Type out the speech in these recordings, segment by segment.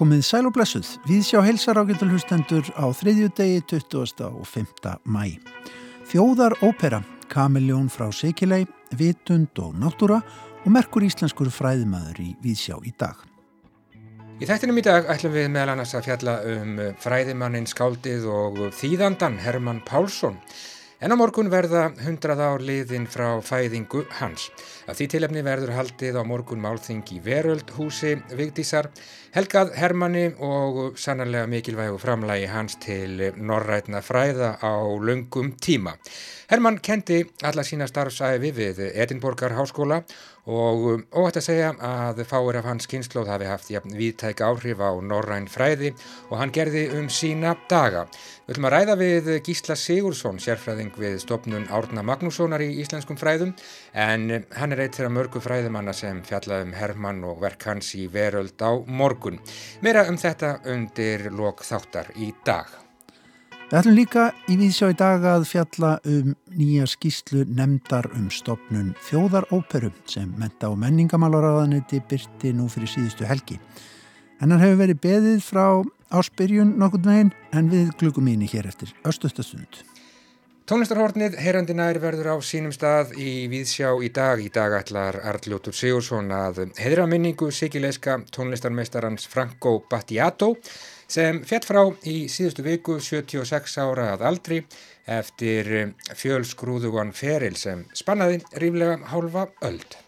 Komið sæl og blessuð, við sjá helsar ágættalhustendur á þriðju degi 20. og 5. mæ. Þjóðar ópera, Kamiljón frá Sikilei, Vitund og Náttúra og merkur íslenskur fræðimaður í Víðsjá í dag. Í þættinum í dag ætlum við meðal annars að fjalla um fræðimannin skáldið og þýðandan Herman Pálsson. En á morgun verða 100 ár liðin frá fæðingu hans. Að því tilefni verður haldið á morgun málþing í Veröldhúsi Vigdísar, helgað Hermanni og sannarlega mikilvægu framlægi hans til norrætna fræða á lungum tíma. Hermann kendi alla sína starfsæfi við Edinborgar háskóla og óhætt að segja að fáir af hans kynnslóð hafi haft jafn viðtæk áhrif á norræn fræði og hann gerði um sína daga. Við ætlum að ræða við Gísla Sigursson, sérfræðing við stopnun Árna Magnússonar í íslenskum fræðum en hann er eitt þeirra mörgu fræðumanna sem fjallaðum Hermann og verk hans í veröld á morgun. Meira um þetta undir lok þáttar í dag. Við ætlum líka í viðsjá í dag að fjalla um nýja skýslu nefndar um stopnun þjóðaróperu sem menta á menningamálaráðanetti byrti nú fyrir síðustu helgi. Hennar hefur verið beðið frá áspyrjun nokkurn veginn en við glugum íni hér eftir östustastund. Tónlistarhornið heyrandinær verður á sínum stað í Víðsjá í dag. Í dag ætlar Arljótur Sigursson að heidra minningu sikileiska tónlistarmeistarans Franco Battiato sem fjett frá í síðustu viku 76 ára að aldri eftir fjölsgrúðugan feril sem spannaði ríflega hálfa öld.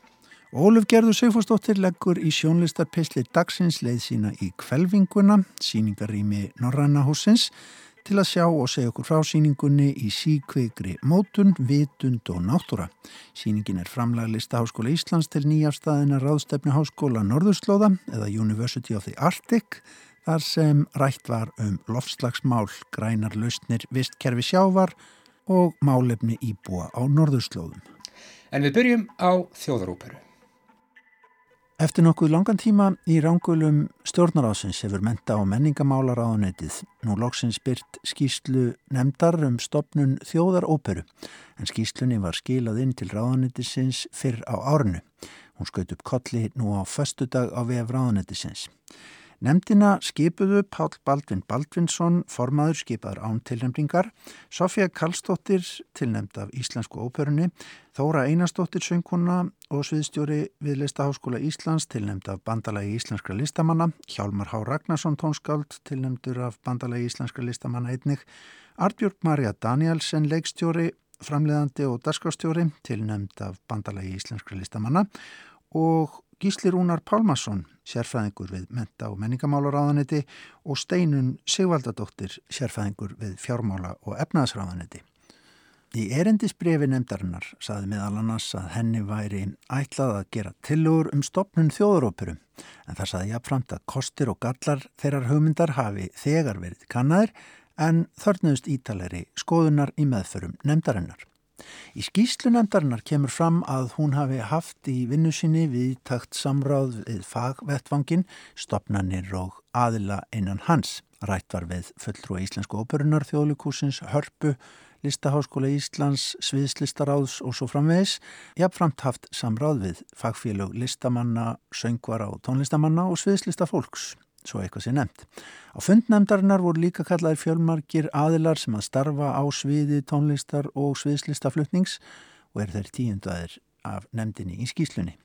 Óluf Gerður Sigfúrsdóttir leggur í sjónlistarpesli dagsins leið sína í kvelvinguna, síningarými Norranna húsins, til að sjá og segja okkur frá síningunni í síkveikri mótun, vitund og náttúra. Síningin er framlaglista Háskóla Íslands til nýjafstæðina Ráðstefni Háskóla Norðurslóða eða University of the Arctic þar sem rætt var um loftslagsmál, grænar lausnir, vistkerfi sjávar og málefni íbúa á norðurslóðum. En við byrjum á þjóðarúperu. Eftir nokkuð langan tíma í rángulum stjórnarásins hefur menta á menningamálar áðunetið nú loksins byrt skýslu nefndar um stopnun þjóðaróperu en skýslunni var skilað inn til ráðunetisins fyrr á árnu. Hún skaut upp kolli nú á föstudag á vef ráðunetisins. Nemndina skipuðu Pál Baldvin Baldvinsson, formaður skipaður án tilnefningar, Sofja Karlsdóttir, tilnefnd af Íslensku óperunni, Þóra Einarsdóttir sönguna og sviðstjóri við Listaháskóla Íslands, tilnefnd af Bandalagi Íslenskra listamanna, Hjálmar Há Ragnarsson tónskáld, tilnefndur af Bandalagi Íslenskra listamanna einnig, Artbjörg Marja Danielsen, leikstjóri, framleðandi og darskastjóri, tilnefnd af Bandalagi Íslenskra listamanna og Gísli Rúnar Pálmarsson, sérfæðingur við menta- og menningamálaráðanetti og Steinun Sigvaldadóttir, sérfæðingur við fjármála- og efnaðsráðanetti. Í erendisbrefi nefndarinnar saði meðal annars að henni væri ætlað að gera tilugur um stopnun þjóðaróperu en það saði jafnframt að kostir og gallar þeirrar hugmyndar hafi þegar verið kannaðir en þörnuðust ítalegri skoðunar í meðförum nefndarinnar. Í skýslu nefndarinnar kemur fram að hún hafi haft í vinnu sinni við takt samráð við fagvettvangin, stopnannir og aðila innan hans. Rætt var við fulltrú Íslensku óperunar, þjóðlíkúsins, hörpu, Listaháskóla Íslands, Sviðslistaráðs og svo framvegis. Jafnframt haft samráð við fagfélög listamanna, söngvara og tónlistamanna og sviðslistafólks svo eitthvað sé nefnt. Á fundnefndarinnar voru líka kallaðir fjölmarkir aðilar sem að starfa á sviði tónlistar og sviðslistaflutnings og er þeir tíundaðir af nefndinni í skýslunni.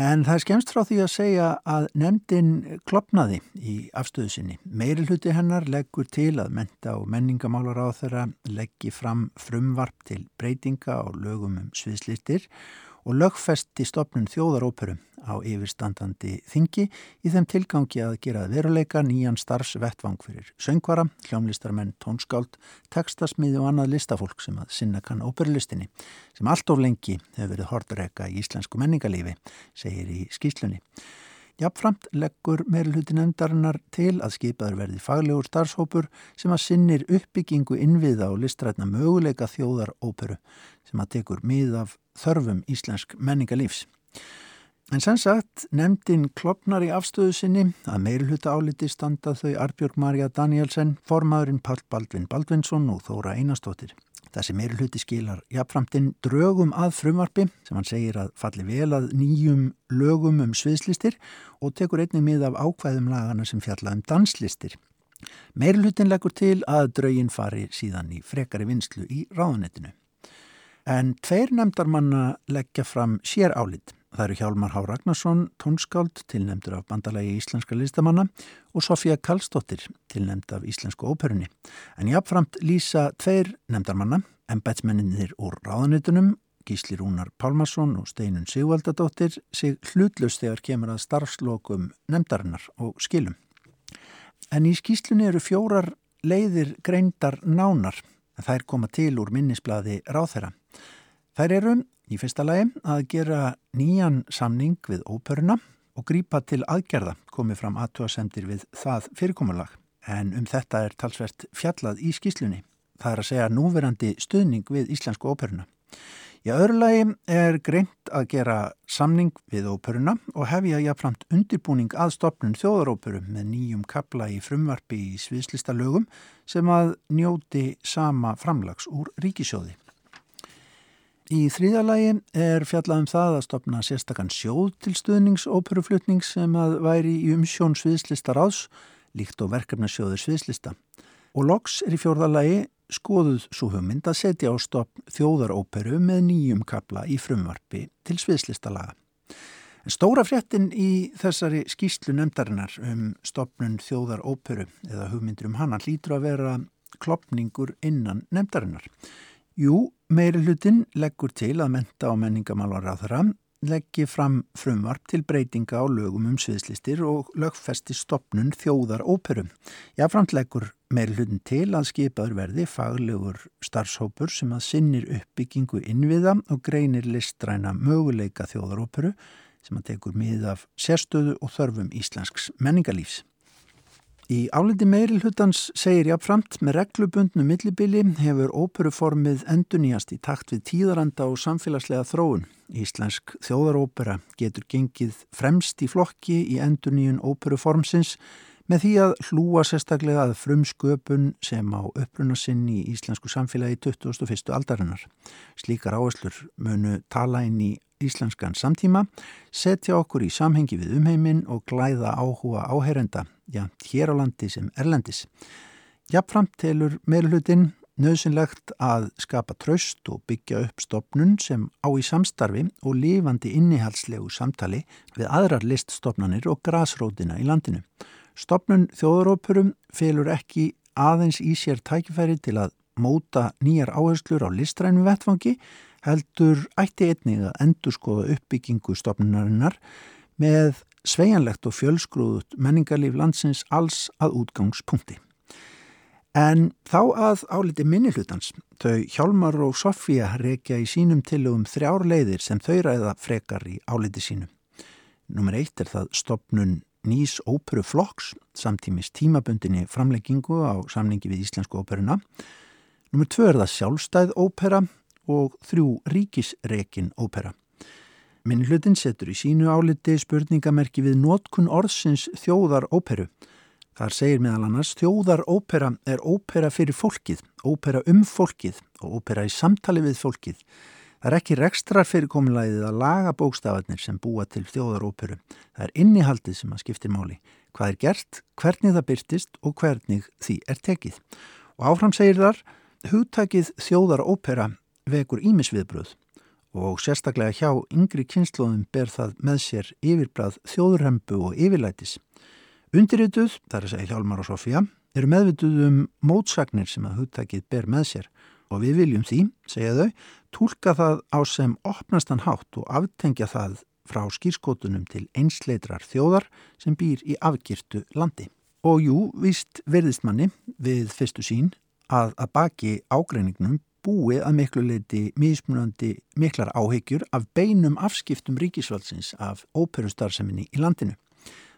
En það er skemst frá því að segja að nefndin klopnaði í afstöðu sinni. Meiri hluti hennar leggur til að menta og menningamálar á þeirra leggji fram frumvarp til breytinga á lögum um sviðslistir og lögfesti stopnun þjóðaróperu á yfirstandandi þingi í þeim tilgangi að gera veruleika nýjan starfsvettvang fyrir söngvara, hljómlistarmenn, tónskáld, tekstasmiði og annað listafólk sem að sinna kann óperulistinni sem allt of lengi hefur verið hortareka í íslensku menningalífi, segir í skýslunni. Jafnframt leggur meirulhuti nefndarinnar til að skipaður verði faglegur starfshópur sem að sinnir uppbyggingu innviða og listrætna möguleika þjóðar óperu sem að tekur mið af þörfum íslensk menningalífs. En sem sagt, nefndin klopnar í afstöðu sinni að meirulhuta áliti standa þau Arbjörg Marja Danielsen, formaðurinn Pál Baldvin Baldvinsson og Þóra Einarstóttir. Þessi meiri hluti skilar jafnframtinn drögum að frumvarfi sem hann segir að falli vel að nýjum lögum um sviðslistir og tekur einnig mið af ákvæðum lagana sem fjalla um danslistir. Meiri hlutin leggur til að draugin fari síðan í frekari vinslu í ráðunettinu. En tveir nefndarmanna leggja fram sér álit. Það eru Hjálmar Há Ragnarsson, tónskáld, tilnemdur af bandalagi íslenska listamanna og Sofía Kallstóttir, tilnemd af íslensku óperunni. En jáfnframt lýsa tveir nefndarmanna, embætsmenninir úr ráðanitunum, Gísli Rúnar Pálmarsson og Steinun Sigvaldadóttir, sig hlutlaust þegar kemur að starfslokum nefndarinnar og skilum. En í skýslunni eru fjórar leiðir greindar nánar, en þær koma til úr minnisbladi ráþæra. Þær eru Í fyrsta lagi að gera nýjan samning við óperuna og grípa til aðgerða komið fram aðtúasendir við það fyrirkomulag en um þetta er talsvert fjallað í skýslunni. Það er að segja núverandi stuðning við íslensku óperuna. Í öðru lagi er greint að gera samning við óperuna og hefja jáfnframt undirbúning að stopnun þjóðaróperu með nýjum kapla í frumvarfi í sviðslista lögum sem að njóti sama framlags úr ríkisjóði. Í þrýðalagi er fjallað um það að stopna sérstakann sjóð til stuðningsóperuflutning sem að væri í umsjón sviðslista ráðs, líkt og verkefnasjóður sviðslista. Og loks er í fjórðalagi skoðuð svo hugmynd að setja á stopn þjóðaróperu með nýjum kapla í frumvarfi til sviðslista laga. En stóra fréttin í þessari skýslu nefndarinnar um stopnun þjóðaróperu eða hugmyndur um hana hlýtur að vera klopningur innan nefndarinnar. Jú, meiri hlutin leggur til að menta á menningamálar á þeirra, leggji fram frumvarp til breytinga á lögum um sviðslistir og lögfesti stopnun þjóðar óperum. Jáframt leggur meiri hlutin til að skipaður verði faglegur starfshópur sem að sinnir uppbyggingu innviða og greinir listræna möguleika þjóðar óperu sem að tekur mið af sérstöðu og þörfum íslensks menningalífs. Í áliti meiri hlutans segir jáfnframt með reglubundnu millibili hefur óperuformið endunýjast í takt við tíðaranda og samfélagslega þróun. Íslensk þjóðarópera getur gengið fremst í flokki í endunýjun óperuformsins með því að hlúa sérstaklega að frumsköpun sem á uppruna sinn í íslensku samfélagi 21. aldarinnar. Slíkar áherslur munu tala inn í íslenskan samtíma, setja okkur í samhengi við umheimin og glæða áhuga áherenda, já, hér á landi sem erlendis. Jafnframt telur meðlutin nöðsynlegt að skapa tröst og byggja upp stopnun sem á í samstarfi og lifandi innihalslegu samtali við aðrar liststopnanir og grasrótina í landinu. Stopnun þjóðarópurum felur ekki aðeins í sér tækifæri til að móta nýjar áherslur á listrænu vettfangi heldur ætti einnig að endurskoða uppbyggingu stopnunarinnar með sveianlegt og fjölsgrúðut menningarlíf landsins alls að útgangspunkti. En þá að áliti minnihlutans, þau Hjálmar og Sofía reykja í sínum tilugum þrjár leiðir sem þau ræða frekar í áliti sínu. Númer eitt er það stopnun nýs óperu flokks samtímis tímabundinni framleggingu á samningi við Íslensku óperuna. Númer tvö er það sjálfstæð ópera og þrjú ríkisrekin ópera. Minnlutin setur í sínu áliti spurningamerki við nótkun orðsins þjóðar óperu. Þar segir meðal annars þjóðar ópera er ópera fyrir fólkið, ópera um fólkið og ópera í samtali við fólkið. Það er ekki rekstrar fyrirkomulæðið að laga bókstafarnir sem búa til þjóðaróperu. Það er innihaldið sem að skiptir máli. Hvað er gert, hvernig það byrtist og hvernig því er tekið. Og áfram segir þar, hugtakið þjóðarópera vekur ímisviðbröð og sérstaklega hjá yngri kynnslóðum ber það með sér yfirbrað þjóðurhembu og yfirlætis. Undirrituð, þar að segja Hjálmar og Sofía, eru meðvituð um mótsagnir sem að hugtakið ber með sér og við viljum því, segja þau, tólka það á sem opnastan hátt og aftengja það frá skýrskotunum til einsleitrar þjóðar sem býr í afgirtu landi. Og jú, víst verðist manni við fyrstu sín að að baki ágreiningnum búi að miklu leiti mismunandi miklar áhegjur af beinum afskiptum ríkisvaldsins af óperustarseminni í landinu.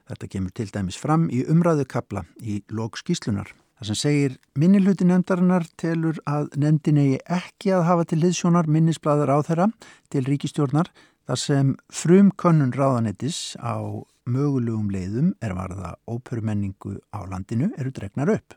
Þetta kemur til dæmis fram í umræðukabla í lókskíslunar. Það sem segir minniluti nefndarinnar telur að nefndin eigi ekki að hafa til liðsjónar minnisbladar á þeirra til ríkistjórnar þar sem frum könnun ráðanettis á mögulegum leiðum er varða óperumenningu á landinu eru dregnar upp.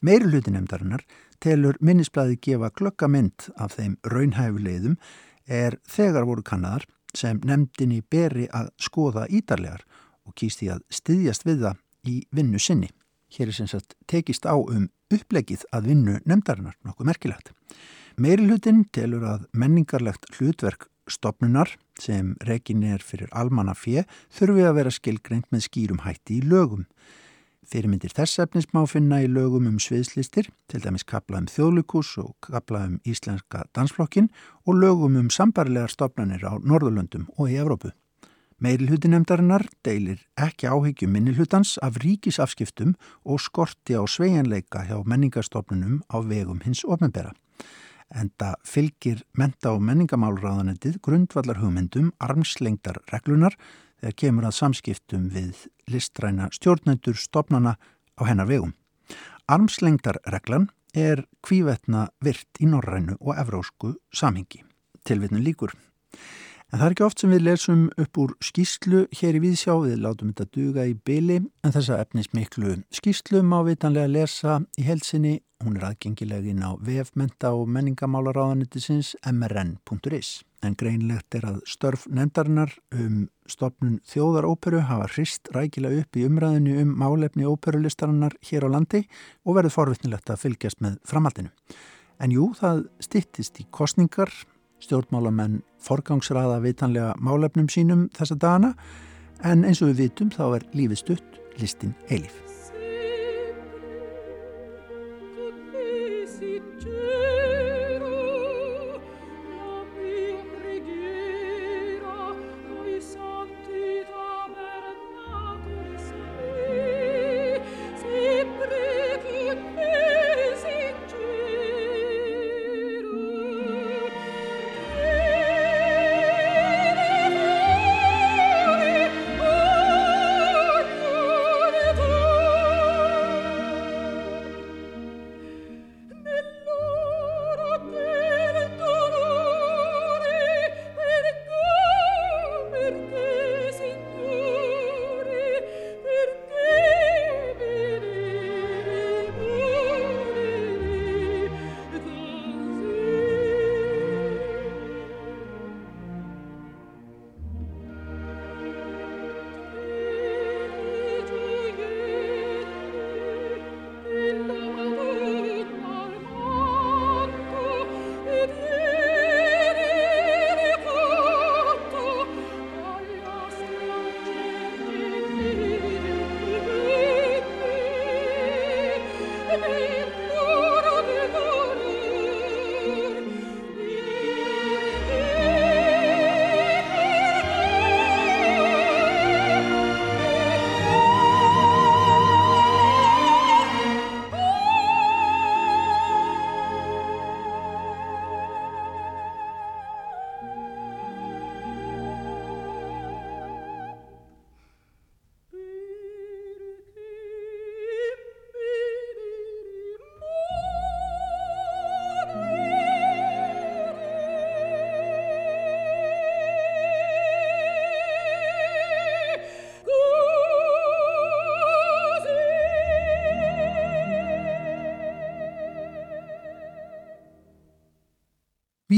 Meiri hluti nefndarinnar telur minnisblæði gefa glöggamynd af þeim raunhæfuleiðum er þegar voru kannadar sem nefndinni beri að skoða ídarlegar og kýst því að styðjast við það í vinnu sinni. Hér er sem sagt tekist á um upplegið að vinnu nefndarinnar, nokkuð merkilegt. Meirilhutin telur að menningarlegt hlutverk stopnunar sem rekin er fyrir almanna fjö þurfi að vera skilgreint með skýrum hætti í lögum. Fyrirmyndir þess efnis má finna í lögum um sviðslistir, til dæmis kapla um þjóðlukus og kapla um íslenska dansflokkin og lögum um sambarilegar stopnarnir á Norðurlöndum og í Evrópu. Meilhutinefndarinnar deilir ekki áhyggjum minnilhutans af ríkisafskiptum og skorti á sveianleika hjá menningarstofnunum á vegum hins ofnbæra. Enda fylgir menta- og menningamálraðanendið grundvallar hugmyndum armslengdar reglunar þegar kemur að samskiptum við listræna stjórnendur stopnana á hennar vegum. Armslengdarreglan er kvívetna virt í norrænu og evrósku samhengi. Tilvitnu líkur. En það er ekki oft sem við lesum upp úr skýslu hér í Víðsjá, við látum þetta duga í byli, en þessa efnis miklu skýslu má vitanlega lesa í helsinni. Hún er aðgengilegin á vefmenta og menningamálaráðanitisins mrn.is. En greinlegt er að störf nefndarinnar um stopnun þjóðaróperu hafa hrist rækilega upp í umræðinu um málefni óperulistarinnar hér á landi og verður forvittnilegt að fylgjast með framhaldinu. En jú, það stittist í kostningar Stjórnmálamenn forgangsraða vitanlega málefnum sínum þessa dana en eins og við vitum þá er lífið stutt, listin eilif.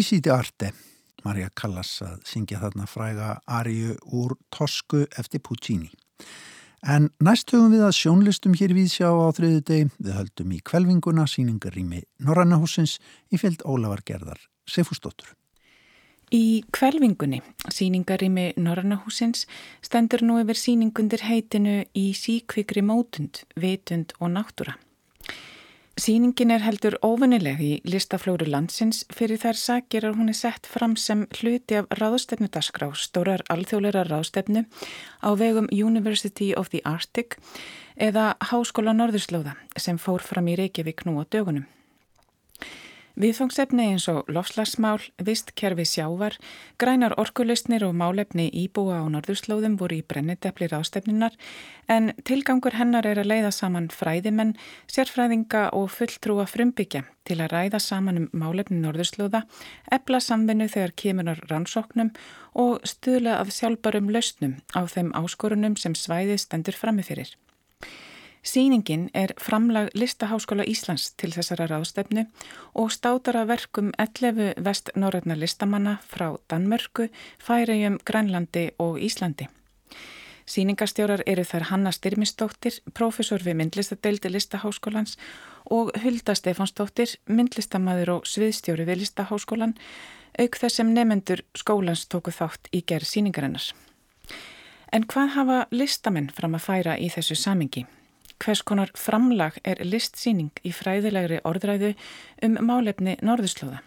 Vísíti Arte, Marja Callas að syngja þarna fræga Ariu úr Tosku eftir Puccini. En næst höfum við að sjónlistum hér við sjá á þriðu deg, við höldum í kvelvinguna síningarými Norrannahúsins í fyllt Ólafar Gerðar Sefustóttur. Í kvelvingunni, síningarými Norrannahúsins, stendur nú yfir síningundir heitinu í síkvikri mótund, vitund og náttúra. Sýningin er heldur óvinnileg í listaflóru landsins fyrir þær sakir að hún er sett fram sem hluti af ráðstefnudaskrá, stórar alþjóðleira ráðstefnu á vegum University of the Arctic eða Háskóla Norðurslóða sem fór fram í Reykjavík nú á dögunum. Viðfangsefni eins og lofslagsmál, vistkerfi sjávar, grænar orkulustnir og málefni íbúa á norðurslóðum voru í brenniteplir ástefninar en tilgangur hennar er að leiða saman fræðimenn, sérfræðinga og fulltrúa frumbyggja til að ræða saman um málefni norðurslóða, ebla samvinnu þegar kemunar rannsóknum og stuðla af sjálfbarum lausnum á þeim áskorunum sem svæðið stendur framifyrir. Sýningin er framlag Listaháskóla Íslands til þessara ráðstefnu og státara verkum 11 vest-norræna listamanna frá Danmörku, Færiðjum, Grænlandi og Íslandi. Sýningarstjórar eru þær Hanna Styrmistóttir, profesor við myndlistadeildi Listaháskólans og Hulda Stefánsdóttir, myndlistamæður og sviðstjóri við Listaháskólan, auk þess sem nefendur skólans tóku þátt í gerð sýningarinnar. En hvað hafa listamenn fram að færa í þessu samingi? Hvers konar framlag er listsýning í fræðilegri orðræðu um málefni norðuslóða.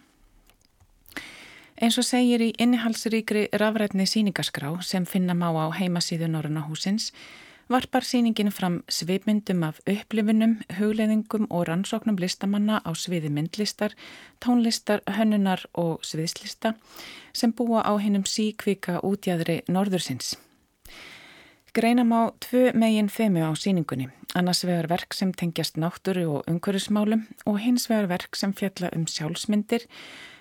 Eins og segir í innihalsríkri rafrætni síningaskrá sem finna má á heimasíðu Norröna húsins varpar síningin fram svipmyndum af upplifunum, hugleðingum og rannsóknum listamanna á sviði myndlistar, tónlistar, hönnunar og sviðslista sem búa á hinnum síkvika útjæðri norðursins. Greinam á tvö megin þemu á síningunni, annars vegar verk sem tengjast náttúru og umhverfismálum og hins vegar verk sem fjalla um sjálfsmyndir,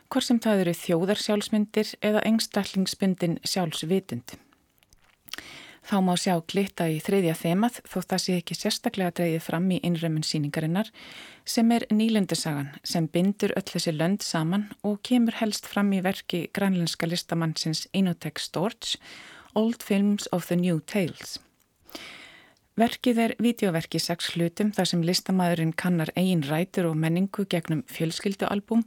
hvort sem það eru þjóðarsjálfsmyndir eða engstallingsbundin sjálfsvitund. Þá má sjá glitta í þriðja þemað þótt það sé ekki sérstaklega dreyið fram í innrömmun síningarinnar sem er nýlendusagan sem bindur öll þessi lönd saman og kemur helst fram í verki grænlenska listamannsins Inotek Storch Old Films of the New Tales. Verkið er videoverki sex hlutum þar sem listamæðurinn kannar eigin rætur og menningu gegnum fjölskyldualbum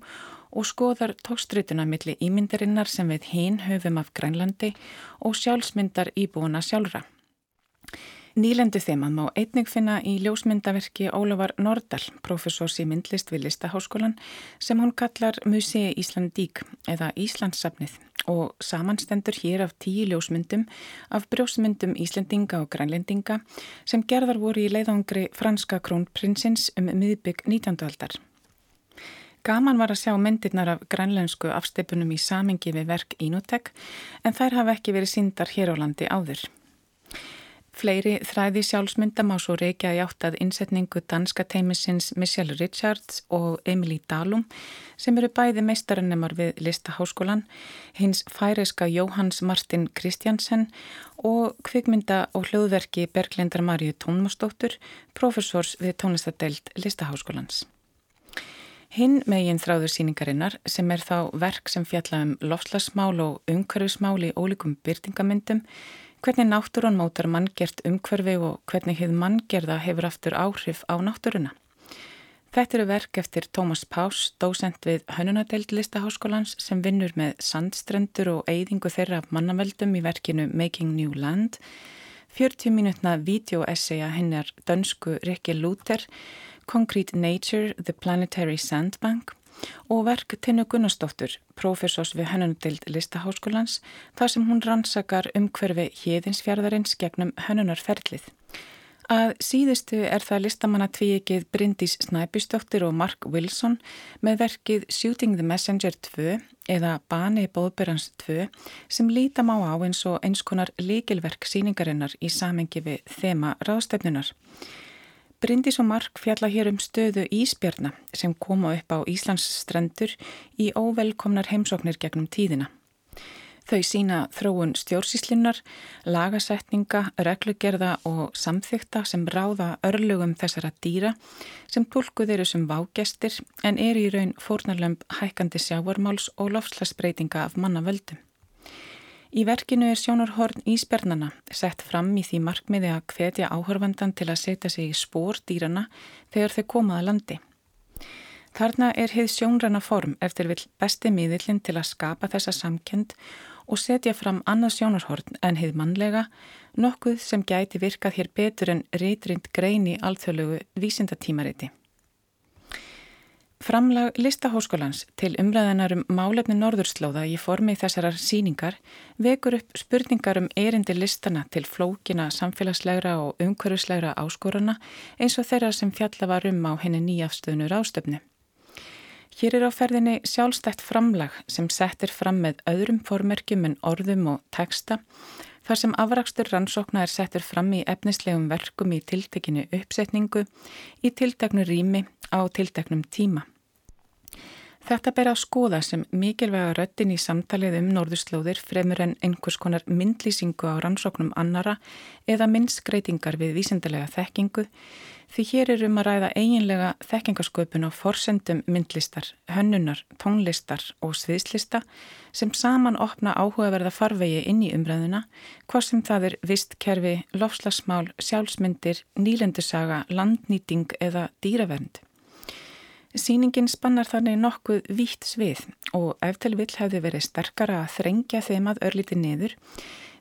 og skoðar tókstrutuna millir ímyndarinnar sem við hinn höfum af Grænlandi og sjálfsmyndar íbúuna sjálfra. Nýlendu þema má einnig finna í ljósmyndaverki Ólafar Nordal, professors í myndlist við Listaháskólan sem hún kallar Musei Íslandík eða Íslandssafnið og samanstendur hér af tíu ljósmyndum af brjósmyndum Íslendinga og Grænlendinga sem gerðar voru í leiðangri franska krónprinsins um miðbygg 19. aldar. Gaman var að sjá myndirnar af grænlensku afsteipunum í samingi við verk Inotek en þær hafa ekki verið síndar hér á landi áður. Fleiri þræði sjálfsmyndam á svo reykja í áttað innsetningu danska teimisins Michelle Richards og Emily Dalum sem eru bæði meistarannemar við Listaháskólan, hins færiska Jóhanns Martin Kristjansen og kvikmynda og hljóðverki Berglindar Marju Tónmastóttur, professors við tónlistadelt Listaháskólans. Hinn megin þráður síningarinnar sem er þá verk sem fjalla um lofslagsmál og umhverfismál í ólíkum byrtingamyndum hvernig náttúrun mótar manngert umhverfi og hvernig hefð manngerða hefur aftur áhrif á náttúruna. Þetta eru verk eftir Tómas Pás, dósent við Hönunadeild listaháskólans sem vinnur með sandstrendur og eigðingu þeirra mannaveldum í verkinu Making New Land, 40 mínutna videoessaya hennar dönsku Rikki Luther, Concrete Nature, The Planetary Sandbank og verk Tinnu Gunnarsdóttur, profesors við Hönunadild listaháskólans, þar sem hún rannsakar umhverfi híðinsfjörðarins gegnum hönunarferlið. Að síðustu er það listamanna tvíegið Bryndís Snæbjörnsdóttir og Mark Wilson með verkið Shooting the Messenger 2 eða Bani Bóðberans 2 sem lítam á á eins og eins konar líkilverk síningarinnar í samengi við þema ráðstefnunar. Bryndis og Mark fjalla hér um stöðu Ísbjörna sem koma upp á Íslands strendur í óvelkomnar heimsóknir gegnum tíðina. Þau sína þróun stjórnsíslinnar, lagasetninga, reglugerða og samþykta sem ráða örlugum þessara dýra sem tólkuð eru sem vágestir en er í raun fórnarlömp hækandi sjávarmáls og lofslagsbreytinga af mannavöldum. Í verkinu er sjónarhorn Ísbjörnana sett fram í því markmiði að hvetja áhörfandan til að setja sig í spór dýrana þegar þau komaða landi. Þarna er heið sjónrana form eftir vil besti miðillin til að skapa þessa samkend og setja fram annað sjónarhorn en heið mannlega, nokkuð sem gæti virkað hér betur en reytrind grein í alþjóðlegu vísindatímariti. Framlag Listaháskólans til umræðanar um málefni norðurslóða í formi þessarar síningar vekur upp spurningar um erindi listana til flókina samfélagslegra og umhverfislegra áskoruna eins og þeirra sem fjalla var um á henni nýjafstöðnur ástöfnu. Hér er á ferðinni sjálfstætt framlag sem settir fram með öðrum formerkjum en orðum og texta þar sem afrakstur rannsókna er settur fram í efnislegum verkum í tiltekinu uppsetningu í tilteknu rými á tilteknum tíma. Þetta ber að skoða sem mikilvæga röttin í samtalið um norðurslóðir fremur en einhvers konar myndlýsingu á rannsóknum annara eða myndskreitingar við vísindalega þekkingu því hér er um að ræða eiginlega þekkingasköpun á forsendum myndlistar, hönnunar, tónlistar og sviðslista sem saman opna áhugaverða farvegi inn í umræðuna hvað sem það er vistkerfi, lofslagsmál, sjálfsmyndir, nýlendusaga, landnýting eða dýravernd. Sýningin spannar þannig nokkuð vítt svið og eftir vill hefði verið sterkara að þrengja þeim að örliti niður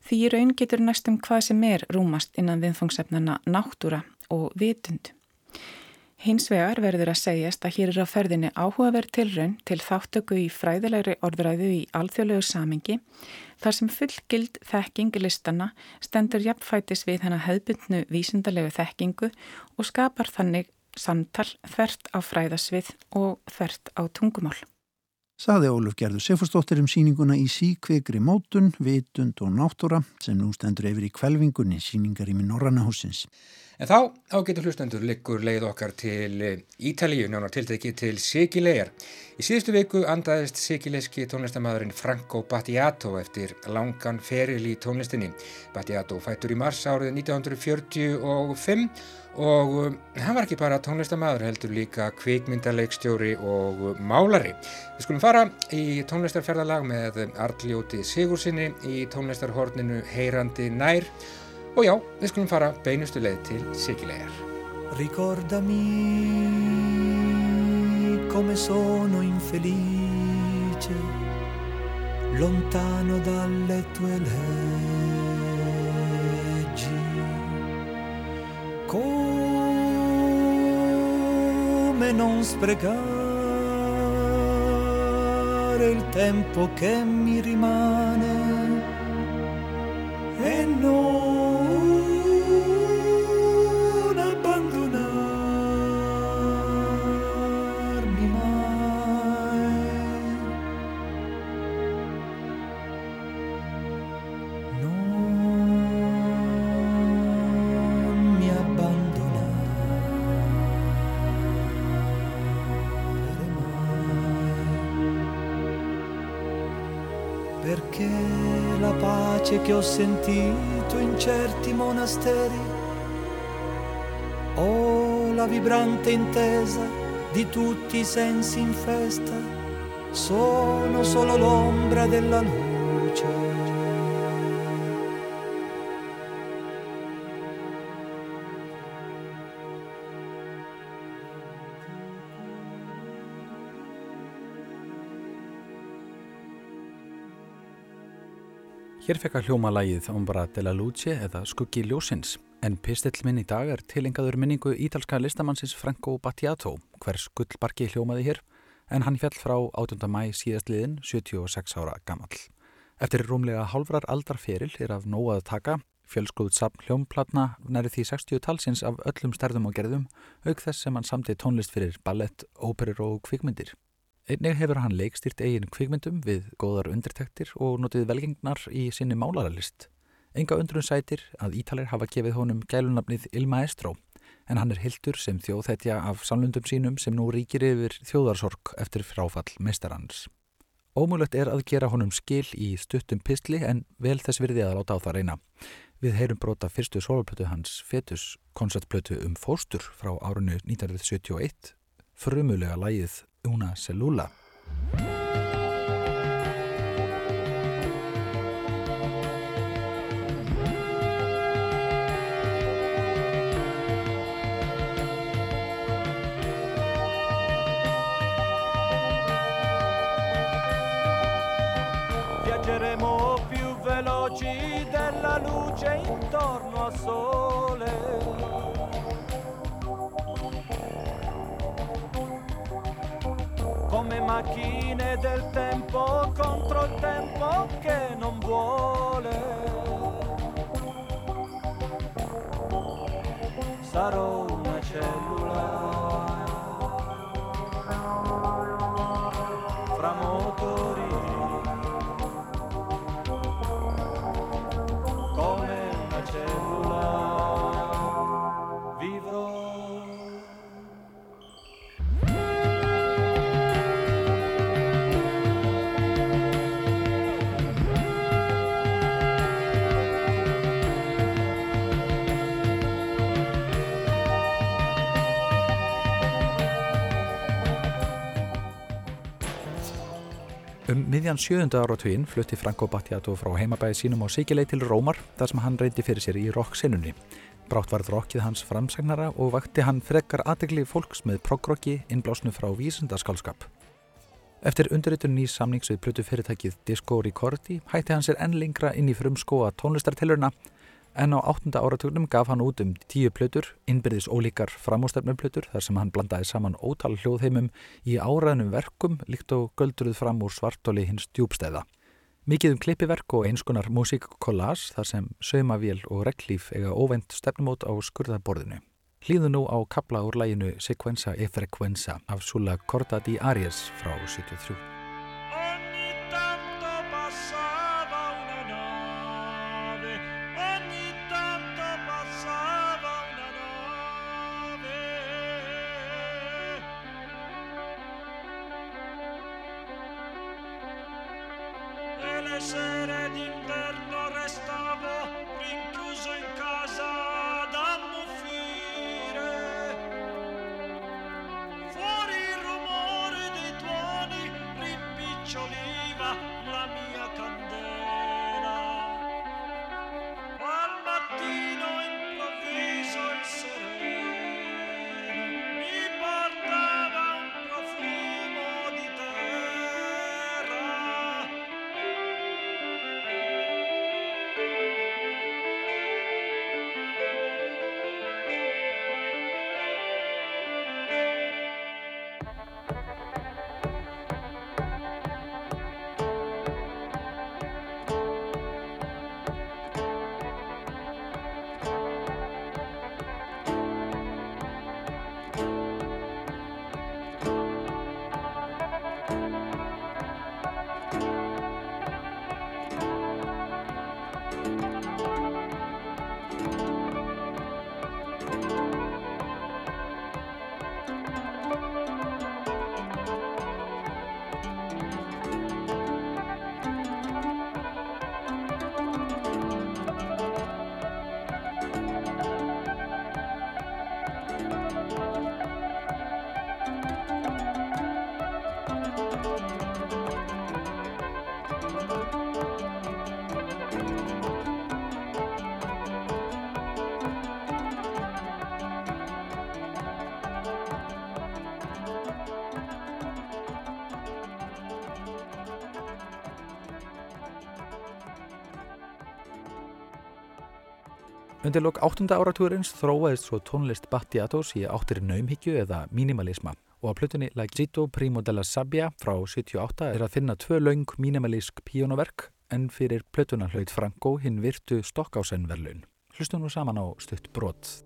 því í raun getur næstum hvað sem er rúmast innan viðfangsefnana náttúra og vitund. Hins vegar verður að segjast að hér er á ferðinni áhugaverð tilraun til þáttöku í fræðilegri orðræðu í alþjóðlegu samingi þar sem fullgild þekking listana stendur jafnfætis við hennar hefðbundnu vísindalegu þekkingu og skapar þannig samtal þvert á fræðasvið og þvert á tungumál. Saði Óluf Gerður Sefurstóttir um síninguna í síkvegri mótun, vitund og náttúra sem nú stendur yfir í kvelvingunni síningar í minn Norrannahúsins. En þá ágetur hlustendur liggur leið okkar til eh, Ítalíu, njánar tiltekki til Sigilegar. Í síðustu viku andaðist sigileiski tónlistamæðurinn Franco Battiato eftir langan feril í tónlistinni. Battiato fættur í mars árið 1945 og um, hann var ekki bara tónlistamæður heldur líka kvikmyndarleikstjóri og málari. Við skulum fara í tónlistarferðalag með Arljóti Sigursinni í tónlistarhorninu Heyrandi nær Og já, við skulum fara beinustu leið til Sigilegar. Ricordami come sono infelice lontano dalle tue leggi come non sprecare il tempo che mi rimane e non che ho sentito in certi monasteri, o la vibrante intesa di tutti i sensi in festa, sono solo l'ombra della luce. Hér fekk að hljóma lægið Ombra de la Luce eða Skuggi Ljósins en pistillminn í dag er tilengaður minningu ítalska listamannsins Franco Battiato hvers gullbarki hljómaði hér en hann fjall frá 8. mæ síðastliðin 76 ára gammal. Eftir rúmlega hálfrar aldarferil er af nóg að taka fjölskuðt sapn hljómplatna næri því 60 talsins af öllum stærðum og gerðum auk þess sem hann samti tónlist fyrir ballett, óperur og kvikmyndir. Einnig hefur hann leikstýrt eigin kvikmyndum við góðar undirtektir og notið velgengnar í sinni málaralist. Enga undrun sætir að Ítalir hafa gefið honum gælunafnið Il Maestro en hann er hildur sem þjóðhetja af samlundum sínum sem nú ríkir yfir þjóðarsorg eftir fráfall meistarans. Ómulött er að gera honum skil í stuttum pistli en vel þess virði að láta á það reyna. Við heyrum brota fyrstu soloplötu hans Fetus koncertplötu um fóstur frá árunnu 1971, frumulega lægið una cellula. Viaggeremo più veloci della luce intorno al sole macchine del tempo contro il tempo che non vuole. Sarò una cellula fra motori miðjan sjöunda áratugin flutti Franco Battiato frá heimabæði sínum á Sigilei til Rómar þar sem hann reyndi fyrir sér í rock-sinnunni. Brátt varð rockið hans framsagnara og vakti hann frekar aðegli fólks með proggrocki innblásnu frá vísundaskálskap. Eftir undirritun í samnings við plötu fyrirtækið Disco Ricordi hætti hann sér enn lengra inn í frumskóa tónlistartilurna en á áttunda áratugnum gaf hann út um tíu plötur, innbyrðis ólíkar framústefnuplötur þar sem hann blandaði saman ótal hljóðheimum í áraðnum verkum líkt og göldruð fram úr svartóli hins djúbstæða. Mikið um klippiverk og einskonar músíkkollás þar sem saumavél og reglíf eiga óvend stefnumót á skurðarborðinu. Hlýðu nú á kapla úr læginu Sequenza e Frequenza af Sula Corda di Arias frá 73. Undir lok 8. áratúrins þróaðist svo tónlist Battiatos í áttir naumhyggju eða minimalisma og á plutunni La Gito Primo della Sabbia frá 78 er að finna tvö laung minimalísk píjónaverk en fyrir plutuna hlaut Franco hinn virtu Stockhausen-verlun. Hlustum nú saman á stutt brot.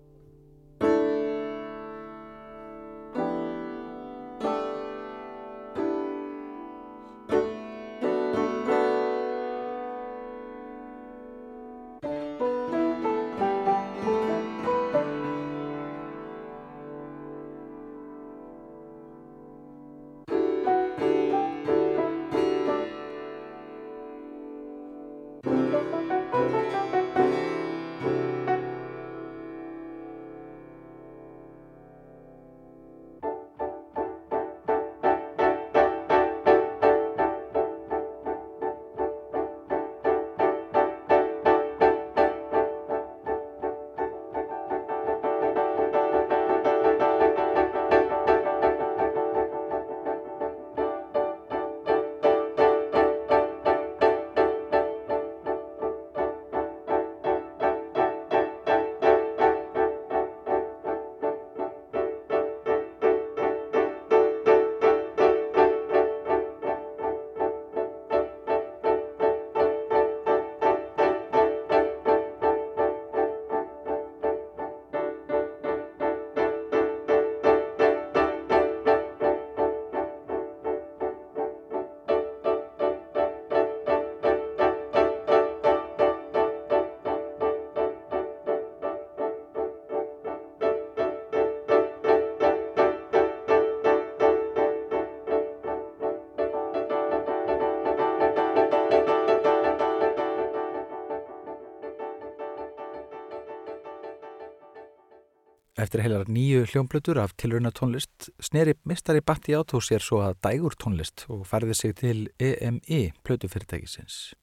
Eftir heilar nýju hljómblutur af tilröna tónlist sneri mistari Batti Átó sér svo að dægur tónlist og færði sig til EMI plötufyrirtækisins.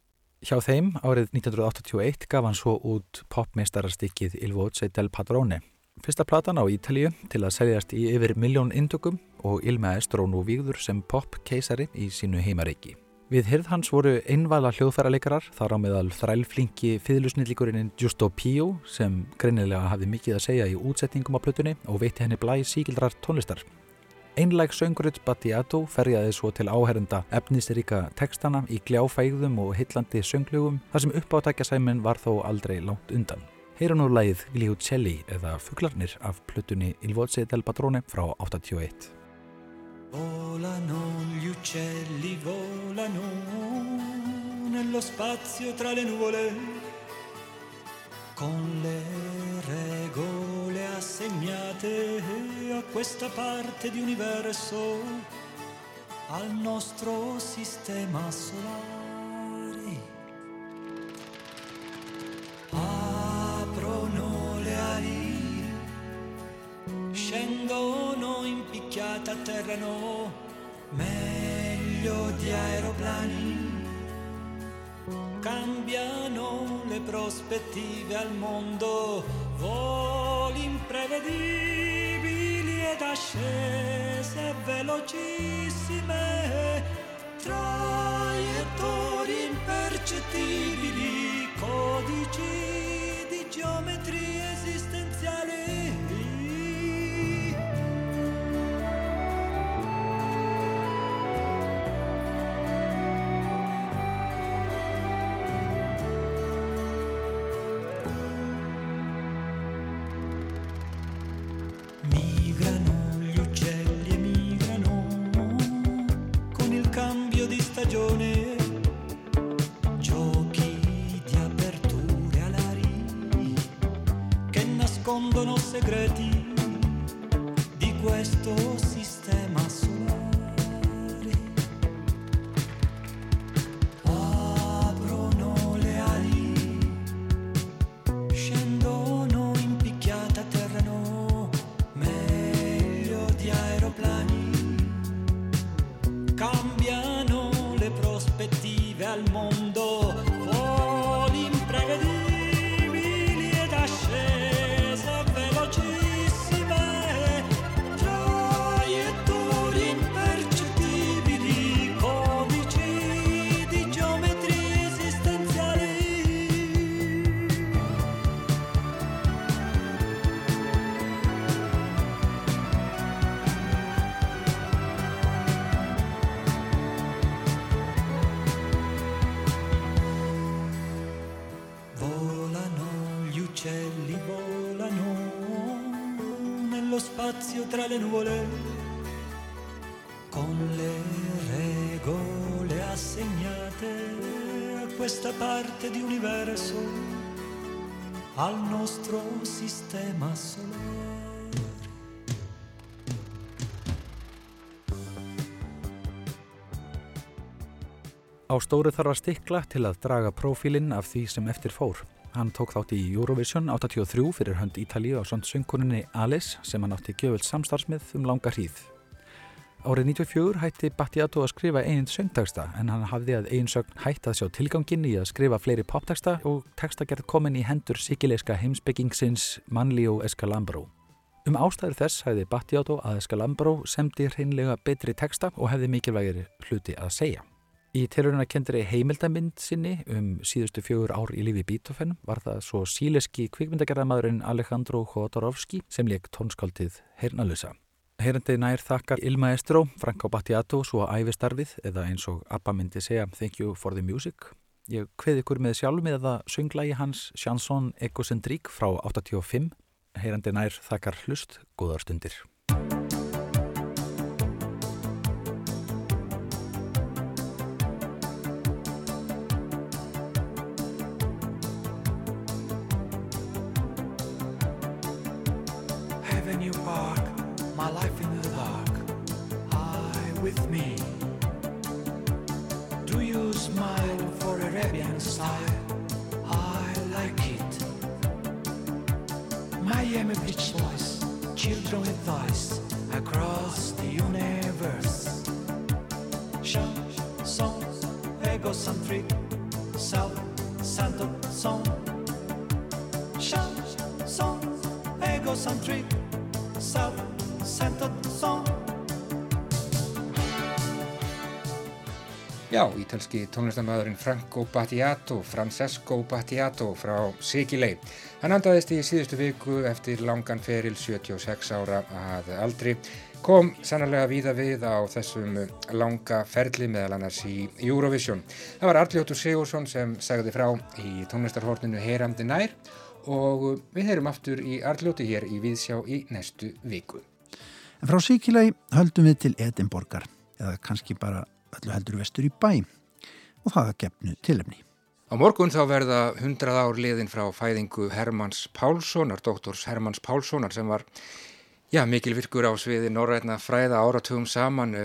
Hjá þeim árið 1981 gaf hann svo út popmeistararstykkið Il Voce del Padrone. Fyrsta platan á Ítalju til að seljast í yfir miljón indökum og Il Maestro nú víður sem popkeisari í sínu heimareiki. Við hirð hans voru einvala hljóðfæraleikarar þar á meðal þrælflingi fiðlusnillíkurinn Giusto Pio sem greinilega hafði mikið að segja í útsetningum á plötunni og veitti henni blæ síkildrar tónlistar. Einlæg söngurut Battiato ferjaði svo til áherenda efnisríka tekstana í gljáfægðum og hillandi sönglugum þar sem uppátækja sæmin var þó aldrei langt undan. Heyra nú lægið Gliucelli eða Fuglarnir af plötunni Il Voce del Patrone frá 81. Volano gli uccelli, volano nello spazio tra le nuvole, con le regole assegnate a questa parte di universo, al nostro sistema solare. Aprono scendono impicchiate a terra, no, meglio di aeroplani. Cambiano le prospettive al mondo, voli imprevedibili ed ascese velocissime, traiettorie impercettibili, codici di geometrie nascondono segreti tra le nuvole, con le regole assegnate a questa parte di universo, al nostro sistema solare. Á stóru þarf að stikla til að draga prófílinn af því sem eftir fór. Hann tók þátt í Eurovision 83 fyrir hönd Ítalíu á svont söngkuninni Alice sem hann átti gjöfult samstarfsmið um langa hríð. Árið 94 hætti Battiato að skrifa einin söngteksta en hann hafði að einsögn hætt að sjá tilgangin í að skrifa fleiri popteksta og tekstagerð komin í hendur sikileiska heimsbyggingsins Manlio Escalambro. Um ástæður þess hæði Battiato að Escalambro semdi hreinlega betri teksta og hefði mikilvægir hluti að segja. Í tilhöruna kendri heimildamind sinni um síðustu fjögur ár í lífi Beethoven var það svo síleski kvikmyndagerðamadurinn Alejandro Jodorowsky sem leik tónskaldið Heyrnalusa. Heyrandi nær þakkar Il Maestro, Franco Battiato, svo æfistarfið eða eins og Abba myndi segja Thank you for the music. Ég kveði ykkur með sjálf með það sönglægi hans Chanson Egocentrik frá 85. Heyrandi nær þakkar hlust, góðar stundir. Style? I like it. Miami Beach Boys, children with eyes across the universe. Chanson egocentric, self-centered song. Chanson egocentric, self-centered song. Já, ítalski tónlistamæðurinn Franco Battiato, Francesco Battiato frá Sigilei. Hann andaðist í síðustu viku eftir langan feril 76 ára að aldri. Kom sannlega víða við á þessum langa ferli meðal annars í Eurovision. Það var Arljóttur Sigursson sem sagði frá í tónlistarhorninu Heyrandi nær og við heyrum aftur í Arljóti hér í Víðsjá í næstu viku. En frá Sigilei höldum við til Edinborgar eða kannski bara öllu heldur vestur í bæ. Og það að gefnu tilefni. Á morgun þá verða 100 ár liðin frá fæðingu Hermanns Pálssonar, doktors Hermanns Pálssonar sem var já, mikil virkur á sviði norrætna fræða áratugum saman,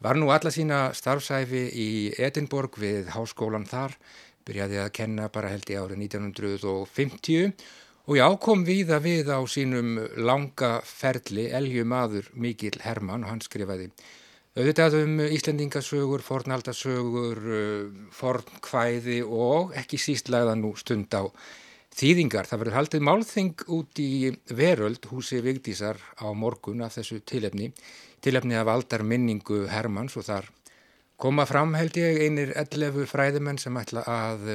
var nú alla sína starfsæfi í Edinborg við háskólan þar, byrjaði að kenna bara held í árið 1950 og já, kom viða við á sínum langa ferli, Elju maður Mikil Hermann og hann skrifaði Auðvitað um Íslendingasögur, fornaldasögur, fornkvæði og ekki síst lagða nú stund á þýðingar. Það verður haldið málþing út í veröld húsi Vigdísar á morgun af þessu tilefni. Tilefni af aldar minningu Hermanns og þar koma fram held ég einir 11 fræðimenn sem ætla að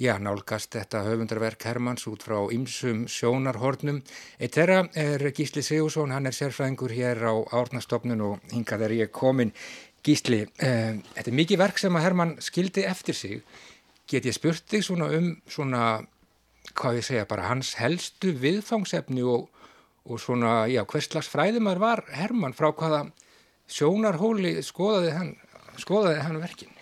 já, nálgast þetta höfundarverk Hermanns út frá ymsum sjónarhornum. Eitt þeirra er Gísli Sigursson, hann er sérfræðingur hér á Árnastofnun og hingað er ég komin. Gísli, eh, þetta er mikið verk sem að Hermann skildi eftir sig. Get ég spurt þig svona um svona, hvað ég segja, bara hans helstu viðfangsefni og, og svona, já, hvers slags fræðimar var Hermann frá hvaða sjónarhóli skoðaði hann, skoðaði hann verkin?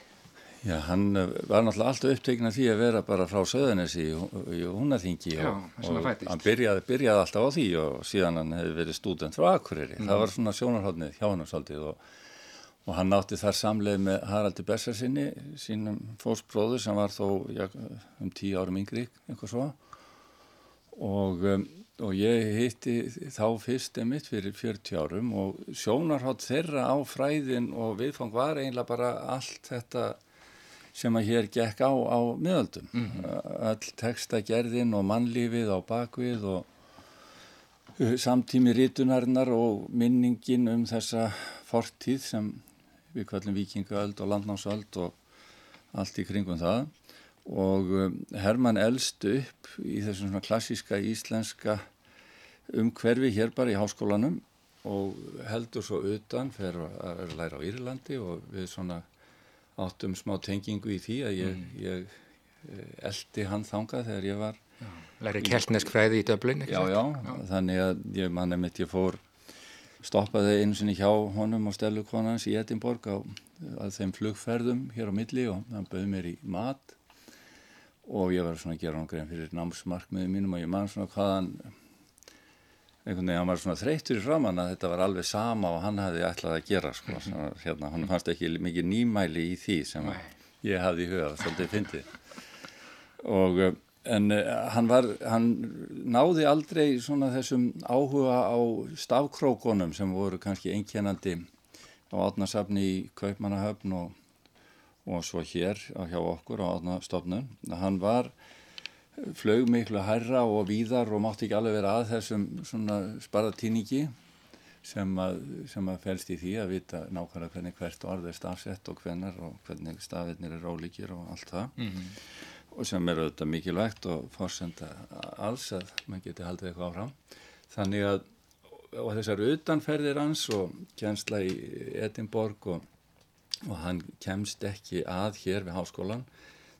Já, hann var náttúrulega alltaf upptekinn af því að vera bara frá Söðanesi í, Já, og, og hann byrjaði, byrjaði alltaf á því og síðan hann hefði verið stúdent frá Akureyri. Mm. Það var svona sjónarhóðnið hjá hann svolítið og, og hann nátti þar samleið með Haraldi Bessersinni, sínum fósbróður sem var þó já, um tíu árum yngri, eitthvað svo. Og, um, og ég hitti þá fyrst emitt fyrir 40 árum og sjónarhótt þeirra á fræðin og viðfang var eiginlega bara allt þetta sem að hér gekk á á miðaldum. Mm -hmm. All textagerðin og mannlífið á bakvið og samtími rítunarinnar og minningin um þessa fortíð sem við kallum vikingaöld og landnámsöld og allt í kringum það. Og Hermann elst upp í þessum svona klassíska íslenska umhverfi hér bara í háskólanum og heldur svo utan fyrir að læra á Írlandi og við svona áttum smá tengingu í því að ég, mm. ég eldi hann þangað þegar ég var Læri keltnesk fræði í döblin já, já, já, þannig að ég manna mitt ég fór stoppaði einu sinni hjá honum og stellukonans í Edinborg á þeim flugferðum hér á milli og hann bauð mér í mat. Og ég var svona að gera hann grein fyrir námsmarkmiðu mínum og ég man svona hvaðan einhvern veginn, hann var svona þreytur í framann að þetta var alveg sama og hann hafði ætlað að gera sko, svona, hérna, hann fannst ekki mikið nýmæli í því sem ég hafði í huga, svolítið fyndið. Og en hann var, hann náði aldrei svona þessum áhuga á stafkrókonum sem voru kannski einkennandi á átnarsafni í Kaupmannahöfn og, og svo hér hjá okkur á átnastofnun hann var flög miklu hærra og víðar og mátti ekki alveg vera að þessum svona sparatíningi sem að, sem að fælst í því að vita nákvæmlega hvernig hvert orð er stafsett og hvernar og hvernig stafirnir er rólíkir og allt það mm -hmm. og sem er auðvitað mikilvægt og fórsenda alls að maður geti haldið eitthvað áfram þannig að og þessar utanferðir hans og kjensla í Edinborg og, og hann kemst ekki að hér við háskólan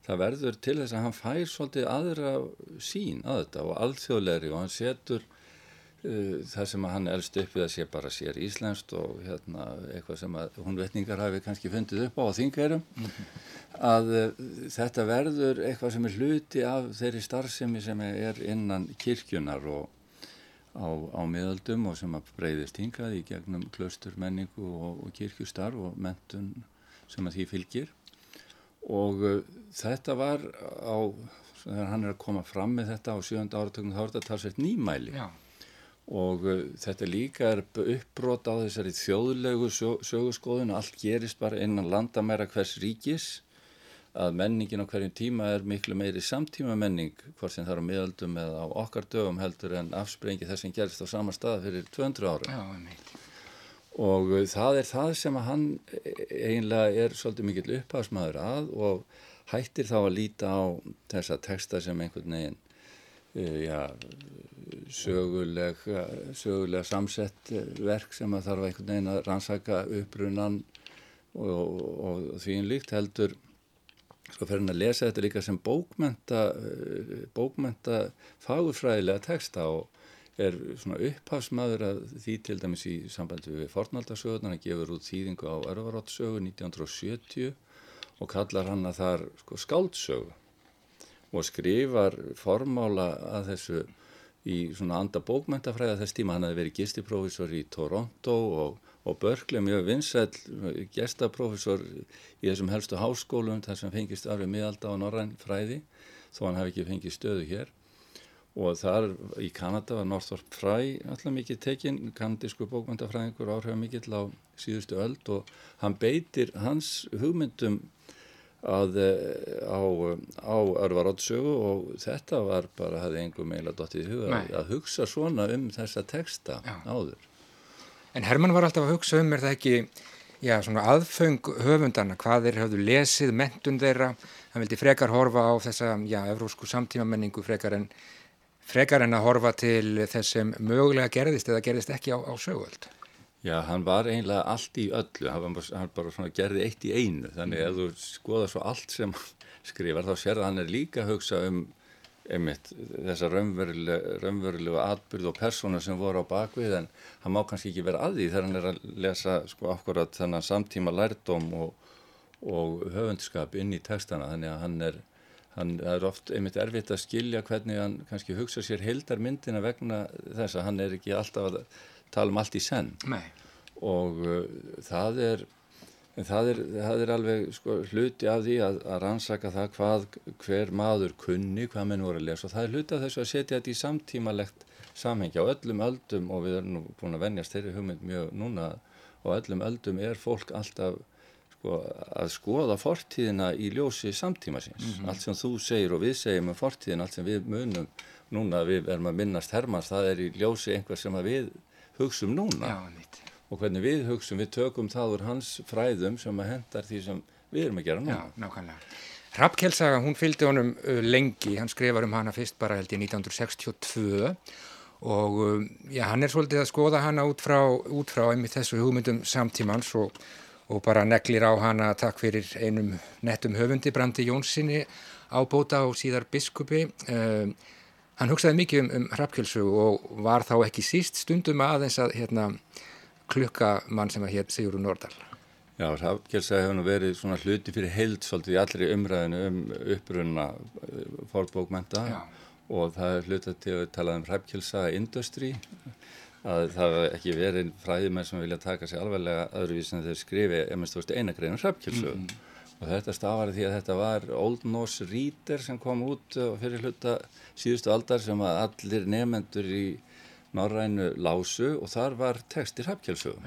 það verður til þess að hann fær svolítið aðra sín að þetta og alþjóðlegri og hann setur uh, það sem hann elst upp við að sé bara sér íslenskt og hérna eitthvað sem að hún vetningar hafi kannski fundið upp á þingverum mm -hmm. að uh, þetta verður eitthvað sem er hluti af þeirri starfsemi sem er innan kirkjunar og á, á miðaldum og sem að breyðist hingað í gegnum klaustur menningu og, og kirkjustarf og mentun sem að því fylgir og uh, þetta var á, þegar hann er að koma fram með þetta á sjönda áratöknum þá er þetta talsveit nýmæli. Já. og uh, þetta líka er uppbrot á þessari þjóðlegu sögurskoðun allt gerist bara innan landamæra hvers ríkis að menningin á hverjum tíma er miklu meiri samtíma menning hvort sem það er á miðaldum eða á okkar dögum heldur en afsprengi þess sem gerist á sama stað fyrir 200 ára Já, og uh, það er það sem að hann eiginlega er svolítið mikill upphásmaður að og hættir þá að líta á þessa texta sem einhvern veginn uh, já, söguleg, sögulega samsett verk sem að þarf einhvern veginn að rannsaka upprunan og, og, og því einn líkt heldur sko fyrir hann að lesa þetta líka sem bókmenta bókmenta fagurfræðilega texta og er svona upphafsmaður að því til dæmis í sambandi við fornaldasögurnar, hann gefur út þýðingu á Örvaróttsögu 1970 og kallar hann að þar sko skáldsögu og skrifar formála að þessu í svona anda bókmæntafræða þess tíma hann hefði verið gistiprófessor í Toronto og, og Berkeley mjög vinsæl gestaprófessor í þessum helstu háskólum þar sem fengist arfið miðalda á norræn fræði þó hann hefði ekki fengið stöðu hér og þar í Kanada var Northrop Frye alltaf mikið tekinn, kanadísku bókmæntafræðingur áhrifða mikill á síðustu öld og hann beitir hans hugmyndum að, eh, á, á örvaróttsögu og þetta var bara, hafði einhver meila dottið í huga að, að hugsa svona um þessa texta Já. áður. En Herman var alltaf að hugsa um, er það ekki, já, svona aðföng höfundana, hvað þeir hafðu lesið, mentun þeirra, hann vildi frekar horfa á þessa, já, evrósku samtímamenningu frekar en, frekar en að horfa til þess sem mögulega gerðist eða gerðist ekki á, á sögöld. Já, hann var eiginlega allt í öllu, hann, var, hann bara gerði eitt í einu, þannig að þú skoða svo allt sem skrifar þá sér að hann er líka að hugsa um einmitt þessa raunverulegu atbyrð og persóna sem voru á bakvið en hann má kannski ekki vera að því þegar hann er að lesa sko akkurat þennan samtíma lærdom og, og höfundskap inn í textana. Þannig að hann er, hann er oft einmitt erfitt að skilja hvernig hann kannski hugsa sér heldarmyndina vegna þess að hann er ekki alltaf að tala um allt í senn Nei. og uh, það er það er, það er alveg sko, hluti af því að, að rannsaka það hvað hver maður kunni, hvað menn voru að lesa og það er hluti af þessu að setja þetta í samtímalegt samhengi á öllum öldum og við erum nú búin að vennjast þeirri hugmynd mjög núna og öllum öldum er fólk alltaf sko, að skoða fortíðina í ljósi samtíma síns. Mm -hmm. Allt sem þú segir og við segjum um fortíðina, allt sem við munum núna við erum að minnast Hermans, það er í ljósi einhver sem við hugsum núna Já, og hvernig við hugsum, við tökum það úr hans fræðum sem að hendar því sem við erum að gera núna. Já, nákvæmlega. Rappkjellsaga, hún fylgdi honum uh, lengi, hann skrifar um hana fyrst bara held í 1962 og um, já, hann er svolítið að skoða hana út frá, út frá einmitt þessu hugmyndum samtímans og, og bara neglir á hana takk fyrir einum nettum höfundi, Brandi Jónssoni ábóta og síðar biskupi. Um, Hann hugsaði mikið um, um hrappkjölsug og var þá ekki síst stundum aðeins að hérna, klukka mann sem að hér Sigurður Nordal. Já, hrappkjölsug hefur nú verið svona hluti fyrir heild svolítið í allri umræðinu um upprunna eh, fórbókmenta og það er hlutað til að tala um hrappkjölsaga industry að það hef ekki verið fræðimenn sem vilja taka sig alveglega öðruvísin að þau skrifi eina grein um hrappkjölsug. Mm -hmm. Og þetta stafari því að þetta var Old Norse Reader sem kom út fyrir hluta síðustu aldar sem að allir nefendur í Norrænu lásu og þar var textir hafkjálsög.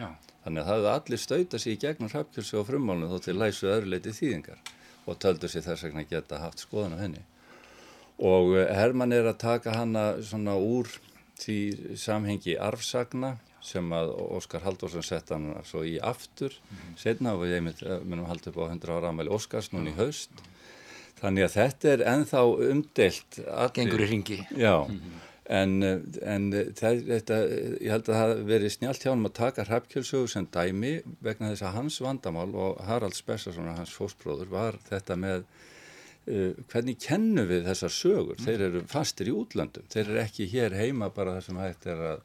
Þannig að það hefði allir stauta sér í gegnum hafkjálsög og frummálunum þó til læsu öðruleiti þýðingar og töldu sér þess vegna geta haft skoðan á henni. Og eh, Herman er að taka hanna svona úr því samhengi arfsagna sem að Óskar Halldórsson sett hann svo í aftur. Mm -hmm. setna og við munum halda upp á 100 ára ámæli Óskars núni í haust. Þannig að þetta er enþá umdelt gengur í ringi já, mm -hmm. en, en þetta, ég held að það veri snjált hjá hann að taka hrappkjölsögur sem dæmi vegna þess að hans vandamál og Harald Spessarsson hans fósbróður var þetta með uh, hvernig kennum við þessar sögur? Mm þeir eru fastir í útlandum þeir eru ekki hér heima bara þar sem hægt er að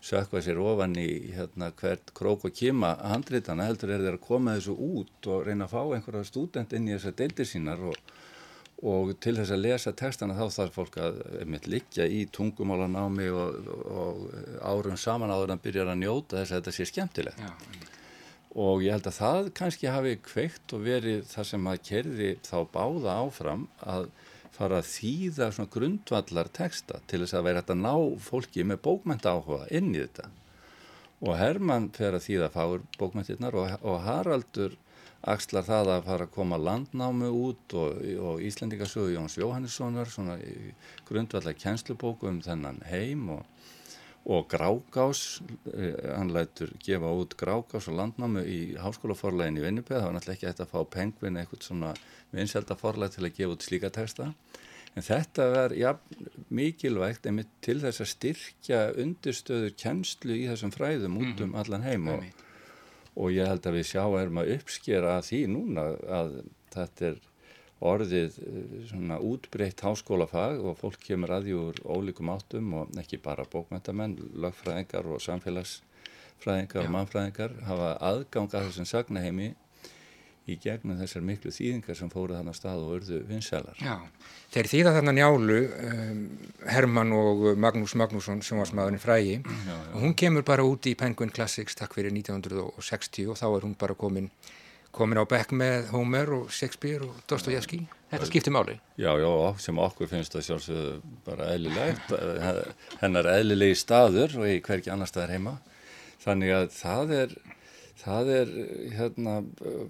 sökva sér ofan í hérna, hvert krók og kima handritana heldur er þeir að koma þessu út og reyna að fá einhverja stúdent inn í þessar deildir sínar og, og til þess að lesa textana þá þarf fólk að einmitt liggja í tungumálanámi og, og árum saman áður en byrjar að njóta þess að þetta sé skemmtilegt. Já. Og ég held að það kannski hafi kveikt og verið það sem að kerði þá báða áfram að fara að þýða svona grundvallar texta til þess að vera hægt að ná fólki með bókmenta áhuga inn í þetta. Og Hermann fer að þýða fáur bókmentirnar og, og Haraldur axlar það að fara að koma landnámu út og, og Íslendingasögu Jóns Jóhannessonar svona grundvallar kjenslubóku um þennan heim og og Grágás, eh, hann lætur gefa út Grágás og landnámu í háskólaforlegin í Vinnipið, það var náttúrulega ekki hægt að fá pengvin eitthvað svona vinseldaforleg til að gefa út slíka texta. En þetta var ja, mikilvægt einmitt til þess að styrkja undirstöður kennslu í þessum fræðum út um mhm. allan heim. Og, og ég held að við sjáum að uppskera því núna að þetta er orðið eh, svona útbreytt háskólafag og fólk kemur að því úr ólíkum áttum og ekki bara bókmyndamenn, lögfræðingar og samfélagsfræðingar Já. og mannfræðingar hafa aðgang að þessum sagnaheimi í gegnum þessar miklu þýðingar sem fóru þannig að stað og örðu vinsælar. Já, þeir þýða þarna njálu um, Herman og Magnús Magnússon sem var smaðurinn frægi já, já. og hún kemur bara út í Penguin Classics takk fyrir 1960 og þá er hún bara komin komin á bekk með Homer og Shakespeare og Dostoyevski þetta skiptir máli. Já, já, sem okkur finnst það sjálfsögðu bara eðlilegt. Hennar eðlilegi staður og í hverki annar staðar heima. Þannig að það er það er hérna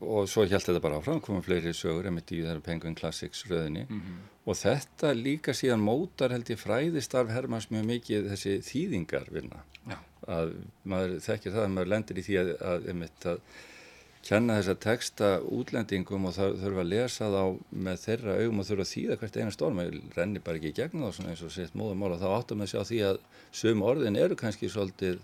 og svo held þetta bara áfram komum fleiri sögur emitt í þessari Penguin Classics röðinni. Mm -hmm. og þetta líka síðan mótar held ég fræðistarf Hermanns mjög mikið þessi þýðingar vinna Já. að maður þekkir það að maður lendir í því að, að, að, að kenna þessa texta útlendingum og það þurfa að lesa þá með þeirra augum og þurfa að þýða hvert eina storm ég renni bara ekki í gegnum þá svona eins og sett móðumál og þá áttum við að sjá því að sögum orðin eru kannski svolítið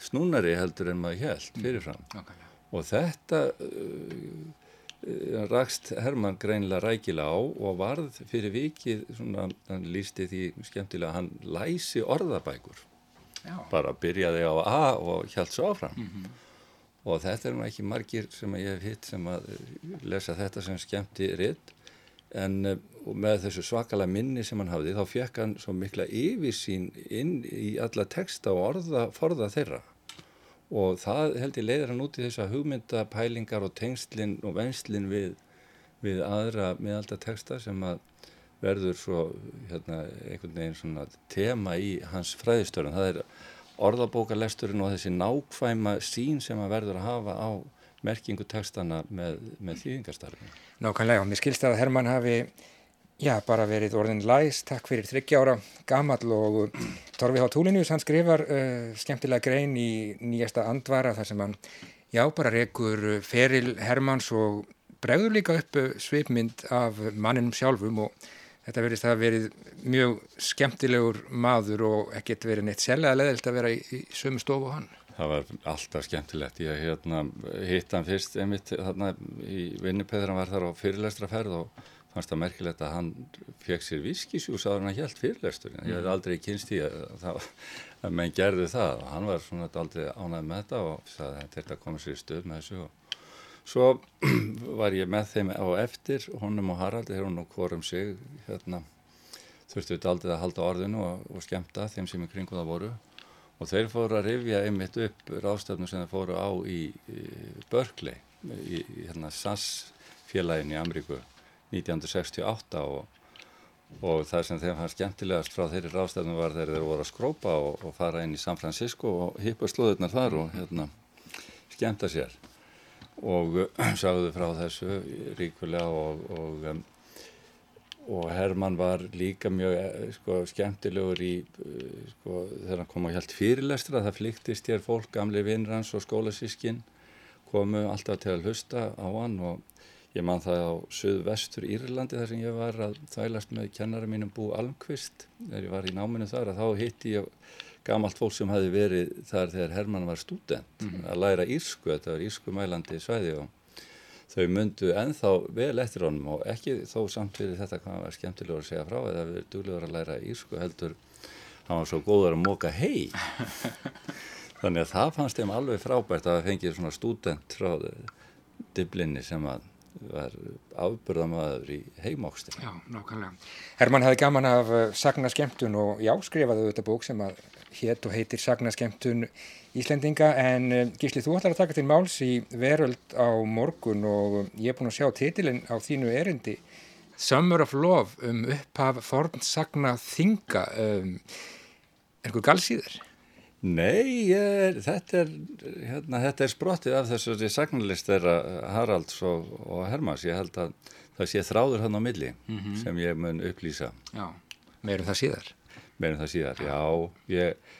snúnari heldur en maður held mm. fyrirfram okay. og þetta uh, rakst Herman greinlega rækila á og varð fyrir vikið svona, hann lísti því skemmtilega hann læsi orðabækur Já. bara byrjaði á A og hjælt svo áfram mm -hmm og þetta er nú ekki margir sem ég hef hitt sem að lesa þetta sem skemmti ritt en eh, með þessu svakala minni sem hann hafði þá fekk hann svo mikla yfirsýn inn í alla texta og orða, forða þeirra. Og það held ég leiðir hann út í þessa hugmyndapælingar og tengslinn og venslinn við, við aðra meðalda texta sem að verður svo hérna, einhvern veginn svona tema í hans fræðistörun það er orðabókarlesturinn og þessi nákvæma sín sem að verður að hafa á merkingu textana með, með þýðingarstarfinu. Nákvæmlega og mér skilst að Herman hafi já, bara verið orðin læs, takk fyrir 30 ára gammal og Torfi H. Túlinius hann skrifar uh, skemmtilega grein í nýjasta andvara þar sem hann já, bara rekur feril Hermans og bregður líka upp svipmynd af manninum sjálfum og þetta verðist að verið mjög skemmtilegur maður og ekkert verið neitt selga leðilt að vera í, í sömu stofu og hann. Það var alltaf skemmtilegt. Ég hérna, hitt hann fyrst einmitt þarna í vinnipeður, hann var þar á fyrirlestraferð og fannst það merkilegt að hann fekk sér viskisjús á hann að hjælt fyrirlestur. Ég hef aldrei kynst í að, að, að menn gerði það og hann var svona aldrei ánægð með þetta og sagði að þetta komið sér í stöð með þessu og Svo var ég með þeim á eftir, honum og Harald, þegar hún og hvorum sig, hérna, þurftu við aldrei að halda orðinu og, og skemta þeim sem í kringu það voru. Og þeir fóru að rifja einmitt upp ráðstöfnu sem þeir fóru á í, í Berkeley, í, í hérna, SAS félagin í Amríku 1968 og, og það sem þeim fannst skemmtilegast frá þeirri ráðstöfnu var þegar þeir voru að skrópa og, og fara inn í San Francisco og hýpa slóðurnar þar og hérna, skemmta sér og eh, sagðu frá þessu ríkulega og, og, um, og Herman var líka mjög eh, sko, skemmtilegur í eh, sko, þegar hann kom á hjælt fyrirlestra það flyktist hér fólk, gamli vinnrans og skólasískinn komu alltaf til að hlusta á hann og ég man það á söðvestur Írlandi þar sem ég var að þælast með kennara mínum Bú Almqvist þegar ég var í náminu þar að þá hitti ég gamalt fólk sem hafi verið þar þegar Hermann var student mm -hmm. að læra írsku, þetta var írsku mælandi svæði og þau myndu enþá vel eftir honum og ekki þó samt fyrir þetta hvað var skemmtilegur að segja frá eða við duglegur að læra írsku heldur hann var svo góður að móka hei þannig að það fannst þeim alveg frábært að það fengið svona student frá diblinni sem að var afbörðamaður í heimókstin. Já, nákvæmlega. Herman hafði gaman af uh, sagna skemmtun og já, skrifaðu þetta bók sem að hétt og heitir sagna skemmtun Íslendinga en uh, Gísli, þú ætlar að taka til máls í veröld á morgun og ég er búin að sjá titilinn á þínu erindi Summer of Love um upphaf fornsagna þinga um, er einhver galsýður? Nei, er, þetta, er, hérna, þetta er sprottið af þessari sagnalist þeirra Haralds og, og Hermans. Ég held að það sé þráður hann á milli mm -hmm. sem ég mun upplýsa. Já, meirum það síðar. Meirum það síðar, já. Ég,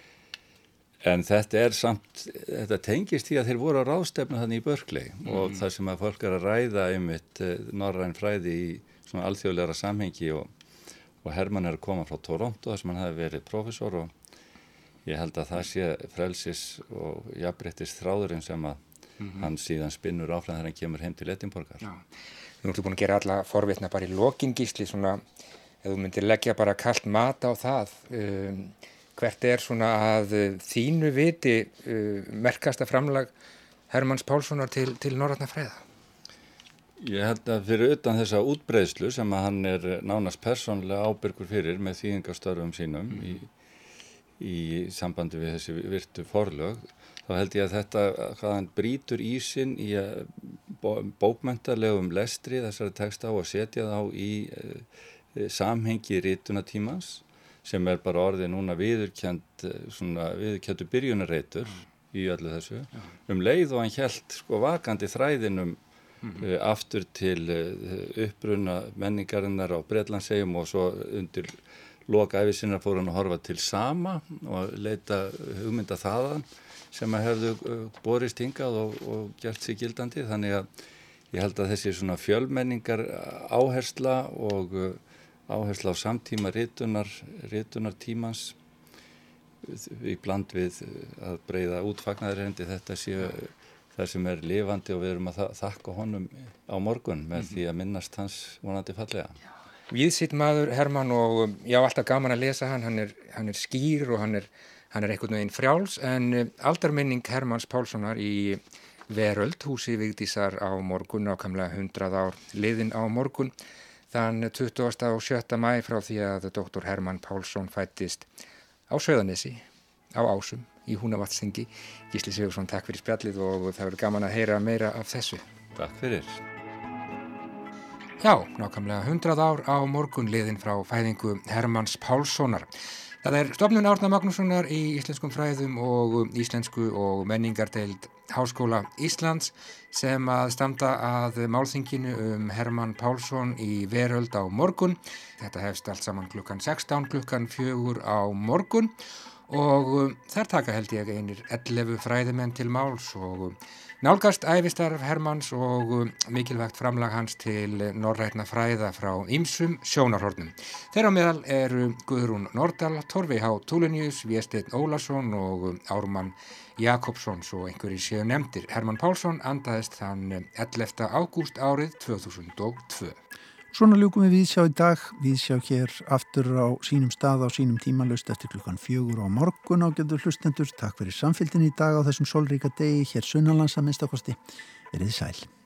en þetta er samt, þetta tengist því að þeir voru á ráðstefnu þannig í Börklei mm og það sem að fólk er að ræða eh, norræn fræði í svona alþjóðleira samhengi og, og Herman er að koma frá Toronto þar sem hann hefði verið profesor og ég held að það sé frelsis og jafnbryttist þráðurinn sem að mm -hmm. hann síðan spinnur áfram þegar hann kemur heim til Edinborgar. Já, þú ertu búin að gera alla forvétna bara í lokingísli svona, ef þú myndir leggja bara kallt mat á það, um, hvert er svona að uh, þínu viti uh, merkasta framlag Hermanns Pálssonar til, til Norratna Freyða? Ég held að fyrir utan þessa útbreyðslu sem að hann er nánast persónlega ábyrgur fyrir með þýðingarstörfum sínum mm. í í sambandi við þessi virtu forlög þá held ég að þetta hvaðan brítur ísin í bókmæntarlegum lestri þessari texta á að setja þá í e, samhengi rítunatímans sem er bara orðið núna viðurkjönd svona viðurkjöndu byrjunarreitur í öllu þessu Já. um leið og hann held sko vakandi þræðinum mm -hmm. e, aftur til e, uppbrunna menningarinnar á Breitlandsegjum og svo undir loka æfisinnar fór hann að horfa til sama og leita hugmynda þaðan sem að hefðu uh, borist hingað og, og gert sér gildandi þannig að ég held að þessi svona fjölmenningar áhersla og áhersla á samtíma ritunar, ritunar tímans í bland við að breyða útfagnaðurendi þetta séu það sem er lifandi og við erum að þakka honum á morgun með mm -hmm. því að minnast hans vonandi fallega viðsitt maður Herman og um, já alltaf gaman að lesa hann, hann er, hann er skýr og hann er, hann er einhvern veginn frjáls en um, aldarminning Hermans Pálssonar í Veröld, húsi Vigdísar á morgun, ákamlega 100 ár liðin á morgun, þann 20. og 7. mæ frá því að doktor Herman Pálsson fættist á Söðanessi, á Ásum, í Húnavatsingi. Gísli Sigursson, takk fyrir spjallið og það verður gaman að heyra meira af þessu. Takk fyrir. Já, nákvæmlega 100 ár á morgunliðin frá fæðingu Hermanns Pálssonar. Það er stofnun Árna Magnússonar í Íslenskum fræðum og Íslensku og menningarteild Háskóla Íslands sem að standa að málþinginu um Hermann Pálsson í veröld á morgun. Þetta hefst allt saman klukkan 16, klukkan 4 á morgun og þar taka held ég einir 11 fræðimenn til máls og Nálgast æfistarf Hermanns og um, mikilvægt framlag hans til norrætna fræða frá ýmsum sjónarhornum. Þeirra meðal eru Guðrún Nordal, Torfi H. Túlenius, Viesteinn Ólason og um, Ármann Jakobsson svo einhverjir séu nefndir. Hermann Pálsson andaðist þann 11. ágúst árið 2002. Svona ljúkum við viðsjá í dag, viðsjá hér aftur á sínum stað á sínum tímanlaust eftir klukkan fjögur á morgun á getur hlustendur. Takk fyrir samfélgin í dag á þessum solríka degi hér sunnalands að minnstakosti. Verðið sæl.